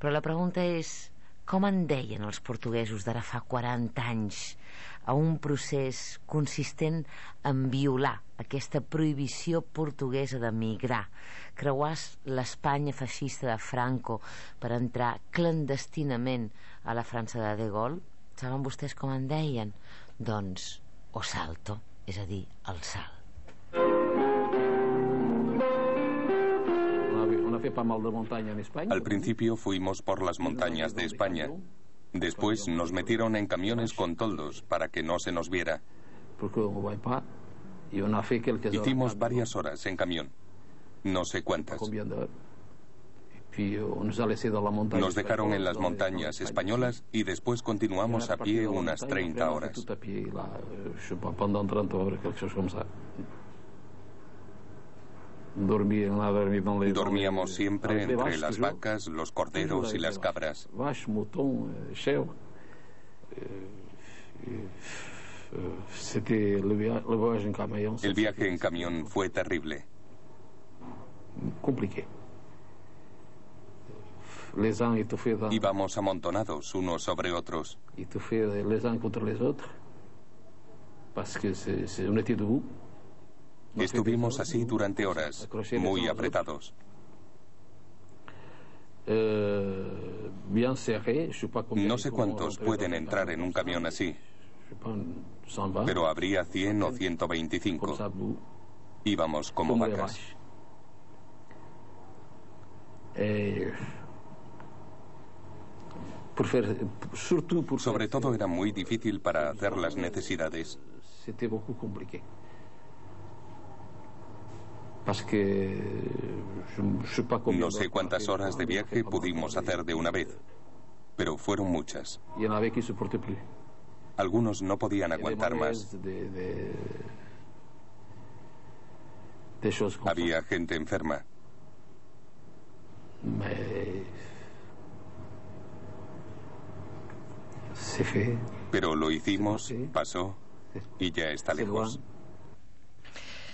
Però la pregunta és com en deien els portuguesos d'ara fa 40 anys a un procés consistent en violar aquesta prohibició portuguesa de migrar, creuar l'Espanya feixista de Franco per entrar clandestinament a la França de De Gaulle, saben vostès com en deien? Doncs, o salto, és a dir, el salt. Al principio fuimos por las montañas de España. Después nos metieron en camiones con toldos para que no se nos viera. Hicimos varias horas en camión. No sé cuántas. Nos dejaron en las montañas españolas y después continuamos a pie unas 30 horas. Dormíamos siempre entre las vacas, los corderos y las cabras. El viaje en camión fue terrible. Íbamos amontonados unos sobre otros. Estuvimos así durante horas, muy apretados. No sé cuántos pueden entrar en un camión así, pero habría 100 o 125. Íbamos como vacas. Sobre todo era muy difícil para hacer las necesidades. No sé cuántas horas de viaje pudimos hacer de una vez, pero fueron muchas. Algunos no podían aguantar más. Había gente enferma. Pero lo hicimos, pasó i ja està lejos.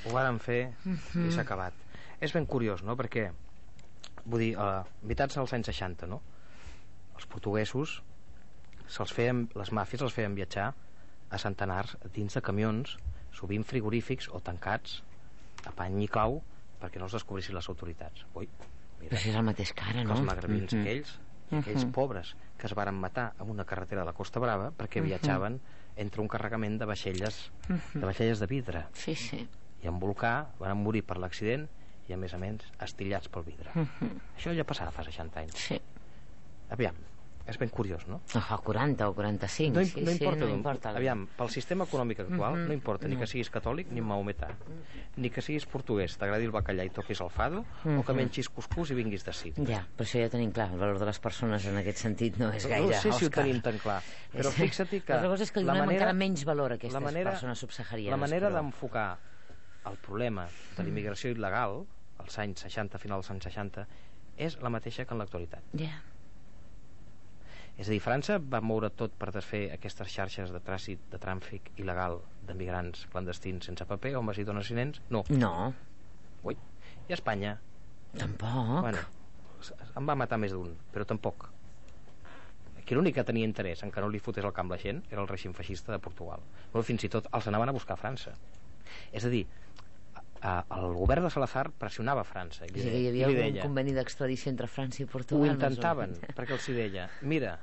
Ho vàrem fer i s'ha acabat. És ben curiós, no?, perquè vull dir, eh, veritats als anys 60, no? Els portuguesos se'ls feien, les màfies els feien viatjar a centenars dins de camions, sovint frigorífics o tancats, a pany i clau, perquè no els descobrissin les autoritats. Ui, mira, Però si és el mateix cara, no? els magrebins mm -hmm. aquells, aquells mm -hmm. pobres que es varen matar en una carretera de la Costa Brava perquè viatjaven mm -hmm entre un carregament de vaixelles, uh -huh. de vaixelles de vidre. Sí, sí. I en volcà van morir per l'accident i, a més a més, estillats pel vidre. Uh -huh. Això ja passava fa 60 anys. Sí. Aviam, és ben curiós, no? No fa 40 o 45, no, sí, no importa, sí, no importa. Aviam, pel sistema econòmic actual uh -huh. no importa ni que siguis catòlic ni maometà, ni que siguis portuguès, t'agradi el bacallà i toquis el fado, uh -huh. o que mengis cuscús i vinguis de Síria. Ja, però això ja tenim clar, el valor de les persones en aquest sentit no és gaire, No sé si ho tenim tan clar, però fixa't que... La cosa és que li donem manera, encara menys valor a aquestes la manera, persones subsaharianes. La manera però... d'enfocar el problema de l'immigració il·legal, als anys 60, finals dels anys 60, és la mateixa que en l'actualitat. Yeah és a dir, França va moure tot per desfer aquestes xarxes de trànsit, de trànfic il·legal de migrants clandestins sense paper, homes i dones i nens? No. No. Ui. I Espanya? Tampoc. Bueno, en va matar més d'un, però tampoc. Aquí l'únic que tenia interès en que no li fotés el camp la gent era el règim feixista de Portugal. Però fins i tot els anaven a buscar a França. És a dir, el govern de Salazar pressionava França. I li, sí, hi havia algun deia, conveni d'extradició entre França i Portugal. Ho intentaven, perquè els hi deia, mira,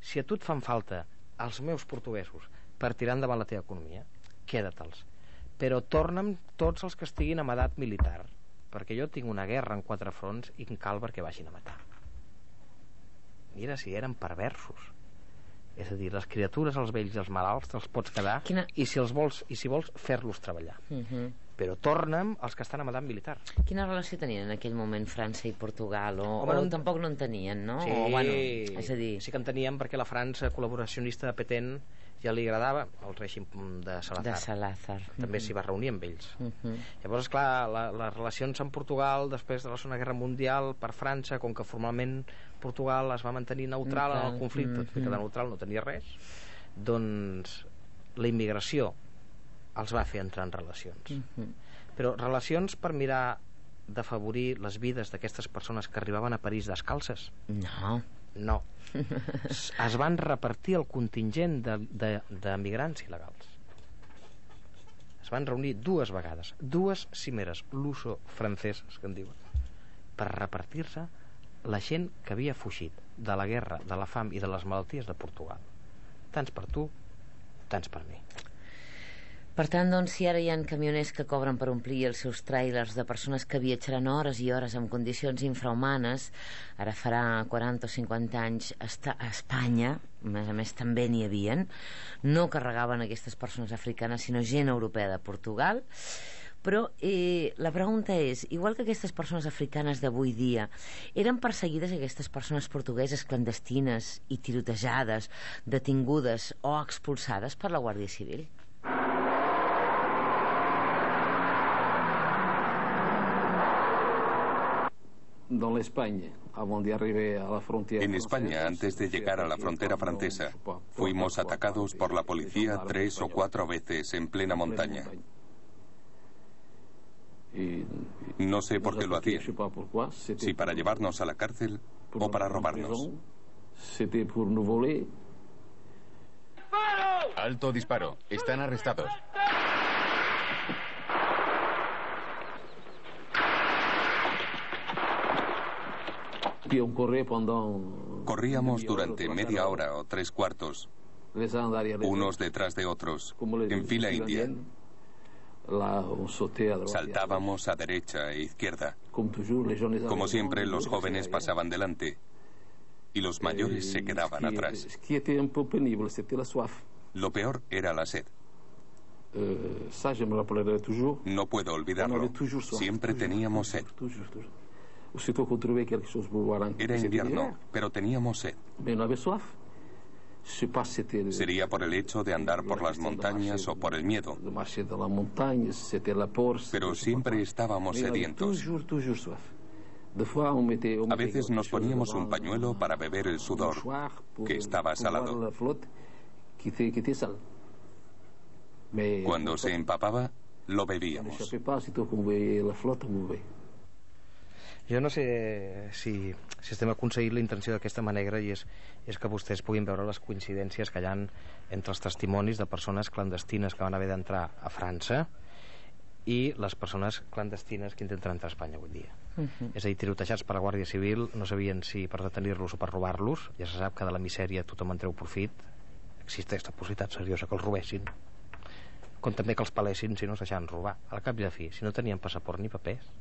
si a tu et fan falta els meus portuguesos per tirar endavant la teva economia, queda-te'ls. Però torna'm tots els que estiguin amb edat militar, perquè jo tinc una guerra en quatre fronts i en cal perquè vagin a matar. Mira si eren perversos. És a dir, les criatures, els vells i els malalts te'ls pots quedar Quina... i si els vols, i si vols fer-los treballar. Uh mhm. -huh però torna'm els que estan a edat militar. Quina relació tenien en aquell moment França i Portugal? O, Home, o no... tampoc no en tenien, no? Sí, o, bueno, és a dir... sí que en tenien perquè la França col·laboracionista de Petén ja li agradava el règim de Salazar. De Salazar. També uh -huh. s'hi va reunir amb ells. Uh -huh. Llavors, clar, la, les relacions amb Portugal després de la Segona Guerra Mundial per França, com que formalment Portugal es va mantenir neutral en el conflicte, uh -huh. que de neutral no tenia res, doncs la immigració els va fer entrar en relacions. Uh -huh. Però relacions per mirar d'afavorir les vides d'aquestes persones que arribaven a París descalces? No. No. es van repartir el contingent de, de, de il·legals. Es van reunir dues vegades, dues cimeres, l'uso francès, que en diuen, per repartir-se la gent que havia fugit de la guerra, de la fam i de les malalties de Portugal. Tants per tu, tants per mi. Per tant, doncs, si ara hi ha camioners que cobren per omplir els seus trailers de persones que viatjaran hores i hores en condicions infrahumanes, ara farà 40 o 50 anys a Espanya, a més a més també n'hi havien, no carregaven aquestes persones africanes, sinó gent europea de Portugal, però eh, la pregunta és, igual que aquestes persones africanes d'avui dia, eren perseguides aquestes persones portugueses clandestines i tirotejades, detingudes o expulsades per la Guàrdia Civil? En España, antes de llegar a la frontera francesa, fuimos atacados por la policía tres o cuatro veces en plena montaña. No sé por qué lo hacían. Si para llevarnos a la cárcel o para robarnos. Alto disparo. Están arrestados. Corríamos durante media hora o tres cuartos, unos detrás de otros, en fila india. Saltábamos a derecha e izquierda. Como siempre, los jóvenes pasaban delante. y los mayores se quedaban atrás. Lo peor era la sed. No puedo olvidarlo. Siempre teníamos sed. Era invierno, pero teníamos sed. Sería por el hecho de andar por las montañas o por el miedo. Pero siempre estábamos sedientos. A veces nos poníamos un pañuelo para beber el sudor, que estaba salado. Cuando se empapaba, lo bebíamos. Jo no sé si, si estem aconseguint la intenció d'aquesta manera i és, és que vostès puguin veure les coincidències que hi ha entre els testimonis de persones clandestines que van haver d'entrar a França i les persones clandestines que intenten entrar a Espanya avui dia. Uh -huh. És a dir, tirotejats per la Guàrdia Civil, no sabien si per detenir-los o per robar-los, ja se sap que de la misèria tothom en treu profit, existeix la possibilitat seriosa que els robessin, com també que els palessin si no es deixaven robar. Al cap i a fi, si no tenien passaport ni papers,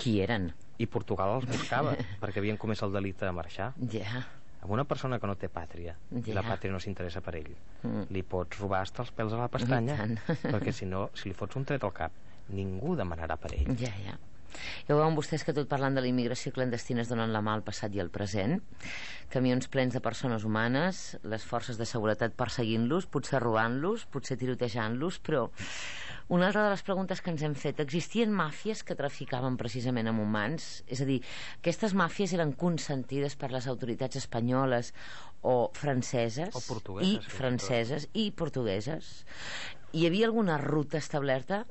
qui eren? I Portugal els buscava, perquè havien comès el delicte de marxar. Ja. Yeah. Amb una persona que no té pàtria, yeah. i la pàtria no s'interessa per ell, mm. li pots robar hasta els pèls a la pestanya, perquè si no, si li fots un tret al cap, ningú demanarà per ell. Ja, ja. Ja veuen vostès que tot parlant de la immigració clandestina es donen la mà al passat i al present. Camions plens de persones humanes, les forces de seguretat perseguint-los, potser robant-los, potser tirotejant-los, però una altra de les preguntes que ens hem fet, existien màfies que traficaven precisament amb humans? És a dir, aquestes màfies eren consentides per les autoritats espanyoles o franceses o portugueses, i franceses i portugueses. Hi havia alguna ruta establerta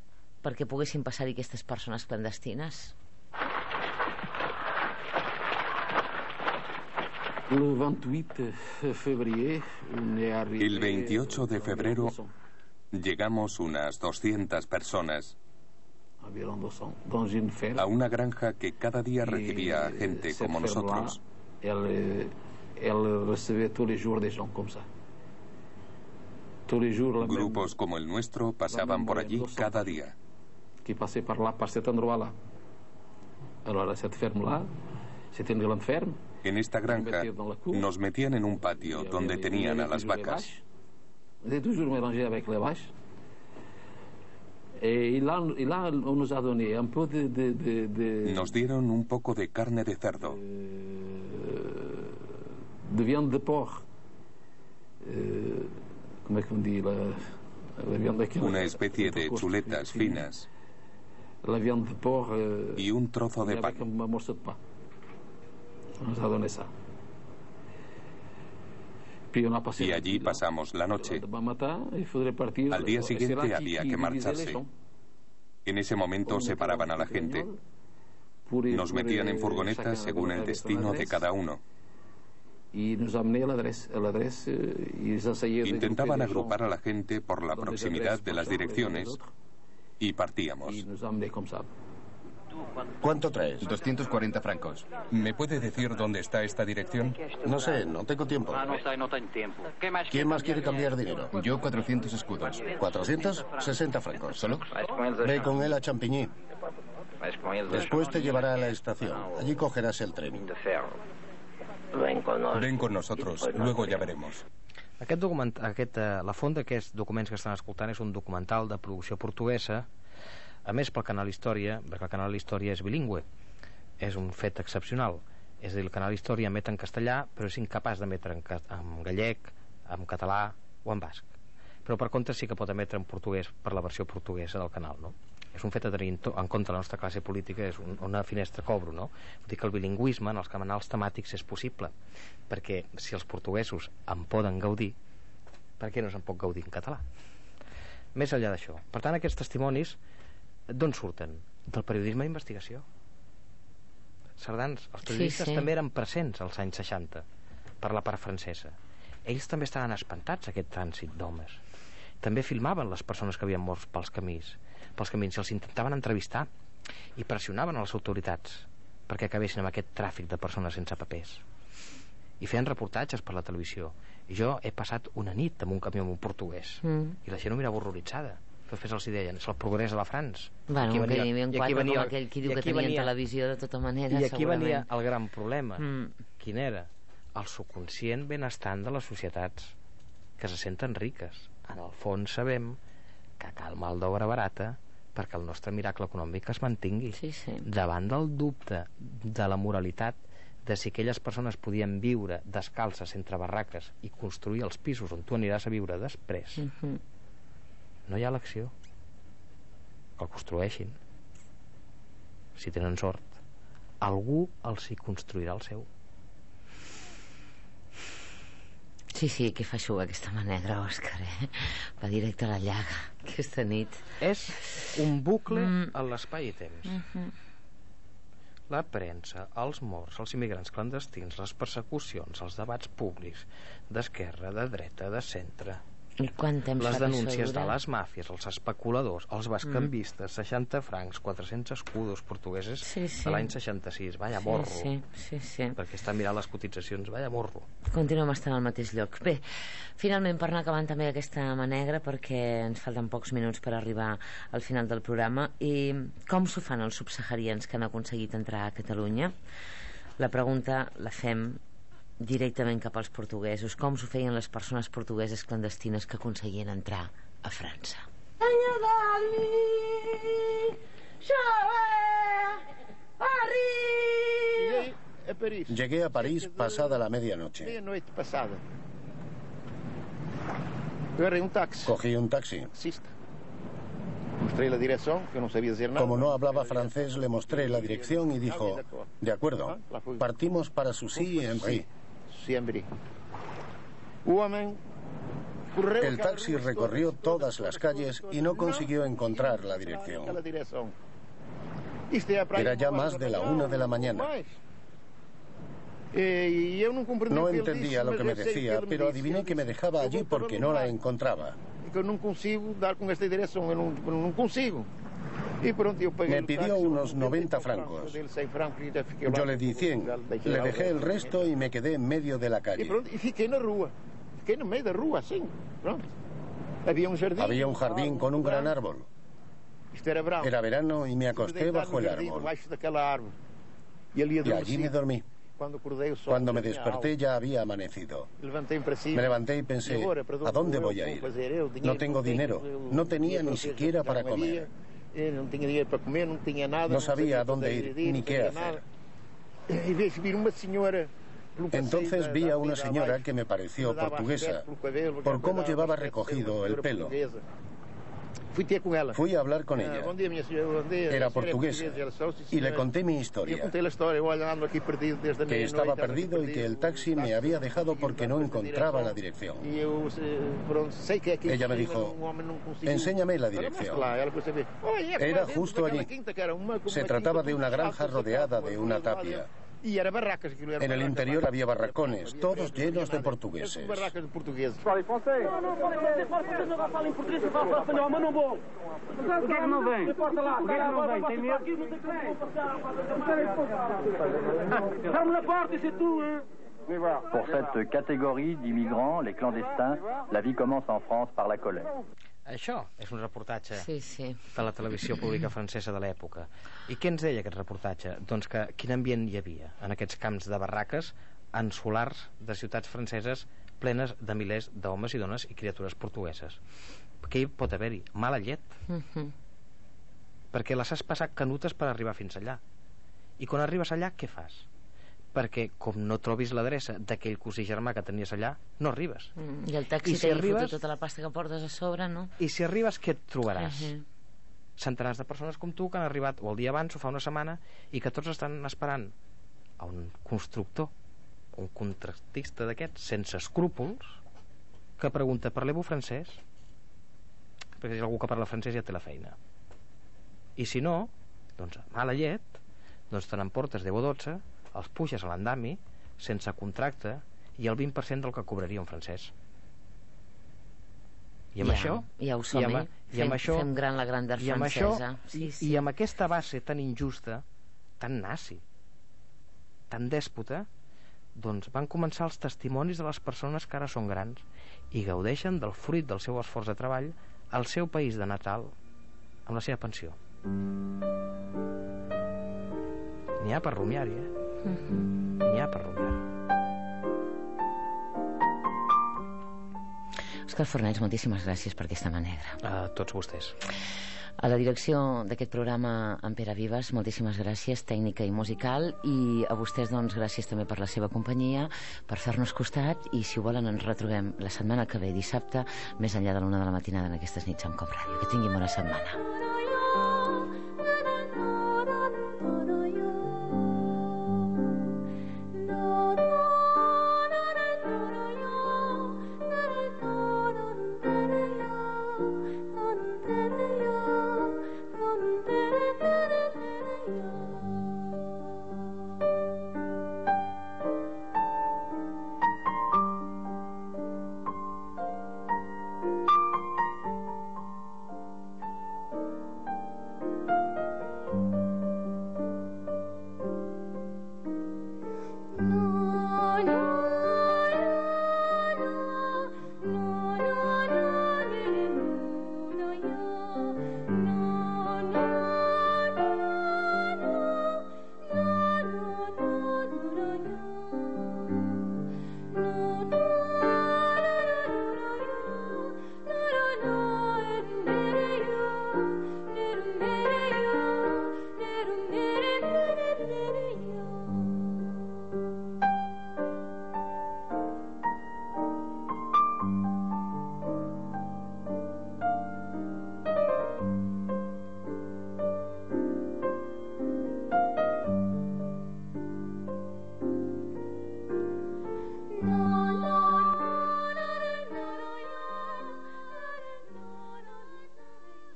perquè poguessin passar-hi aquestes persones clandestines? El 28 de febrero llegamos unas 200 personas. A una granja que cada día recibía a gente como nosotros. Grupos como el nuestro pasaban por allí cada día. Que lá, lá. Tenen l'enferm... En esta granja nos metían en un patio donde tenían a las vacas. De toujours mélangé avec les vaches. Et on nous a donné un peu de, de, de, de Nos dieron un poco de carne de cerdo. De, de viande de porc. Eh, ¿Cómo es que on dit la, la viande Una especie de chuletas finas la viande de porc eh, y un trozo de pan. Nos ha donné ça. Y allí pasamos la noche. Al día siguiente había que marcharse. En ese momento separaban a la gente. Nos metían en furgonetas según el destino de cada uno. Intentaban agrupar a la gente por la proximidad de las direcciones y partíamos. ¿Cuánto traes? 240 francos. ¿Me puede decir dónde está esta dirección? No sé, no tengo tiempo. ¿Quién más quiere cambiar dinero? Yo 400 escudos. ¿400? 60 francos. ¿Solo? Ve con él a Champigny. Después te llevará a la estación. Allí cogerás el tren. Ven con nosotros. Luego ya veremos. Aquest document, aquest, eh, la font d'aquests documents que estan escoltant és un documental de producció portuguesa, a més pel Canal Història, perquè el Canal Història és bilingüe, és un fet excepcional. És a dir, el Canal Història emet en castellà, però és incapaç d'emetre en, en gallec, en català o en basc. Però per contra sí que pot emetre en portuguès per la versió portuguesa del canal, no? és un fet a tenir en compte la nostra classe política és un, una finestra cobro no? Vull dir que el bilingüisme en els canals temàtics és possible perquè si els portuguesos en poden gaudir per què no se'n pot gaudir en català més enllà d'això per tant aquests testimonis d'on surten? del periodisme d'investigació Sardans, els periodistes sí, sí. també eren presents als anys 60 per la part francesa ells també estaven espantats aquest trànsit d'homes també filmaven les persones que havien mort pels camins pels camins i els intentaven entrevistar i pressionaven a les autoritats perquè acabessin amb aquest tràfic de persones sense papers i feien reportatges per la televisió i jo he passat una nit amb un camió amb un portuguès mm. i la gent ho mirava horroritzada després els hi deien és el progrés a la France bueno, aquí venia, que hi havia venia, com aquell qui diu que tenia venia, televisió de tota manera i aquí venia el gran problema mm. quin era? el subconscient benestant de les societats que se senten riques en el fons sabem que cal mal d'obra barata perquè el nostre miracle econòmic es mantingui sí, sí. davant del dubte de la moralitat de si aquelles persones podien viure descalces entre barraques i construir els pisos on tu aniràs a viure després mm -hmm. No hi ha elecció que el construeixin si tenen sort algú els hi construirà el seu Sí, sí, que fa xuga aquesta manera, Òscar, eh? Va directe a la llaga aquesta nit. És un bucle mm. a l'espai i temps. Mm -hmm la premsa, els morts, els immigrants clandestins, les persecucions, els debats públics, d'esquerra, de dreta, de centre, i quant temps les denúncies de les màfies, els especuladors, els bascanvistes, mm. 60 francs, 400 escudos portugueses sí, sí. de l'any 66, vaya sí, morro. Sí, sí, sí. Perquè està mirant les cotitzacions, vaya morro. Continuem estant al mateix lloc. Bé, finalment per anar acabant també aquesta mà negra, perquè ens falten pocs minuts per arribar al final del programa, i com s'ho fan els subsaharians que han aconseguit entrar a Catalunya? La pregunta la fem directament cap als portuguesos, com s'ho feien les persones portugueses clandestines que aconseguien entrar a França. Llegué a París pasada la medianoche. Cogí un taxi. Mostré la dirección, que no sabía decir nada. Como no hablaba francés, le mostré la dirección y dijo, de acuerdo, partimos para Sucy y Henry. Siempre. El taxi recorrió todas las calles y no consiguió encontrar la dirección. Era ya más de la una de la mañana. No entendía lo que me decía, pero adiviné que me dejaba allí porque no la encontraba. No consigo dar con esta dirección, no consigo. Me pidió unos 90 francos. Yo le di 100. Le dejé el resto y me quedé en medio de la calle. Y fiqué en la rúa. Fiqué en medio de la rúa, sí. Había un jardín. Había un jardín con un gran árbol. Era verano y me acosté bajo el árbol. Y allí me dormí. Cuando me desperté ya había amanecido. Me levanté y pensé, ¿a dónde voy a ir? No tengo dinero, no tenía ni siquiera para comer. Eh, no tenía dinero para comer, no tenía nada. No sabía a dónde ir ni qué hacer. Entonces vi a una señora que me pareció portuguesa por cómo llevaba recogido el pelo. Fui a hablar con ella. Era portuguesa. Y le conté mi historia. Que estaba perdido y que el taxi me había dejado porque no encontraba la dirección. Ella me dijo, enséñame la dirección. Era justo allí. Se trataba de una granja rodeada de una tapia. En el interior había barracones, todos llenos de portugueses. Pour cette catégorie d'immigrants, les clandestins, la vie commence en France par la colère. Això és un reportatge sí, sí. de la televisió pública francesa de l'època. I què ens deia aquest reportatge? Doncs que quin ambient hi havia en aquests camps de barraques en solars de ciutats franceses plenes de milers d'homes i dones i criatures portugueses. Què hi pot haver-hi? Mala llet. Mhm. -huh. Perquè les has passat canutes per arribar fins allà. I quan arribes allà, què fas? Perquè com no trobis l'adreça d'aquell cosí germà que tenies allà, no arribes. Mm, I el taxi I si arribes... tota la pasta que portes a sobre, no? I si arribes, què et trobaràs? Uh -huh. Centenars de persones com tu que han arribat o el dia abans o fa una setmana i que tots estan esperant a un constructor, un contractista d'aquests, sense escrúpols, que pregunta, parleu francès? Perquè si algú que parla francès ja té la feina. I si no, doncs, mala llet, doncs te n'emportes 10 o 12 els puges a l'andami sense contracte i el 20% del que cobraria un francès i amb ja, això ja ho som, i amb, eh? i amb fem, això, fem gran la grandeur i amb francesa això, sí, sí. i amb aquesta base tan injusta tan nazi tan dèspota doncs van començar els testimonis de les persones que ara són grans i gaudeixen del fruit del seu esforç de treball al seu país de Natal amb la seva pensió. N'hi ha per rumiar-hi, eh? Mm -hmm. N'hi ha per rumiar-hi. Òscar Fornells, moltíssimes gràcies per aquesta mà negra. A tots vostès. A la direcció d'aquest programa, en Pere Vives, moltíssimes gràcies, tècnica i musical, i a vostès, doncs, gràcies també per la seva companyia, per fer-nos costat, i si ho volen ens retrobem la setmana que ve, dissabte, més enllà de l'una de la matinada en aquestes nits amb Com Ràdio. Que tinguin bona setmana.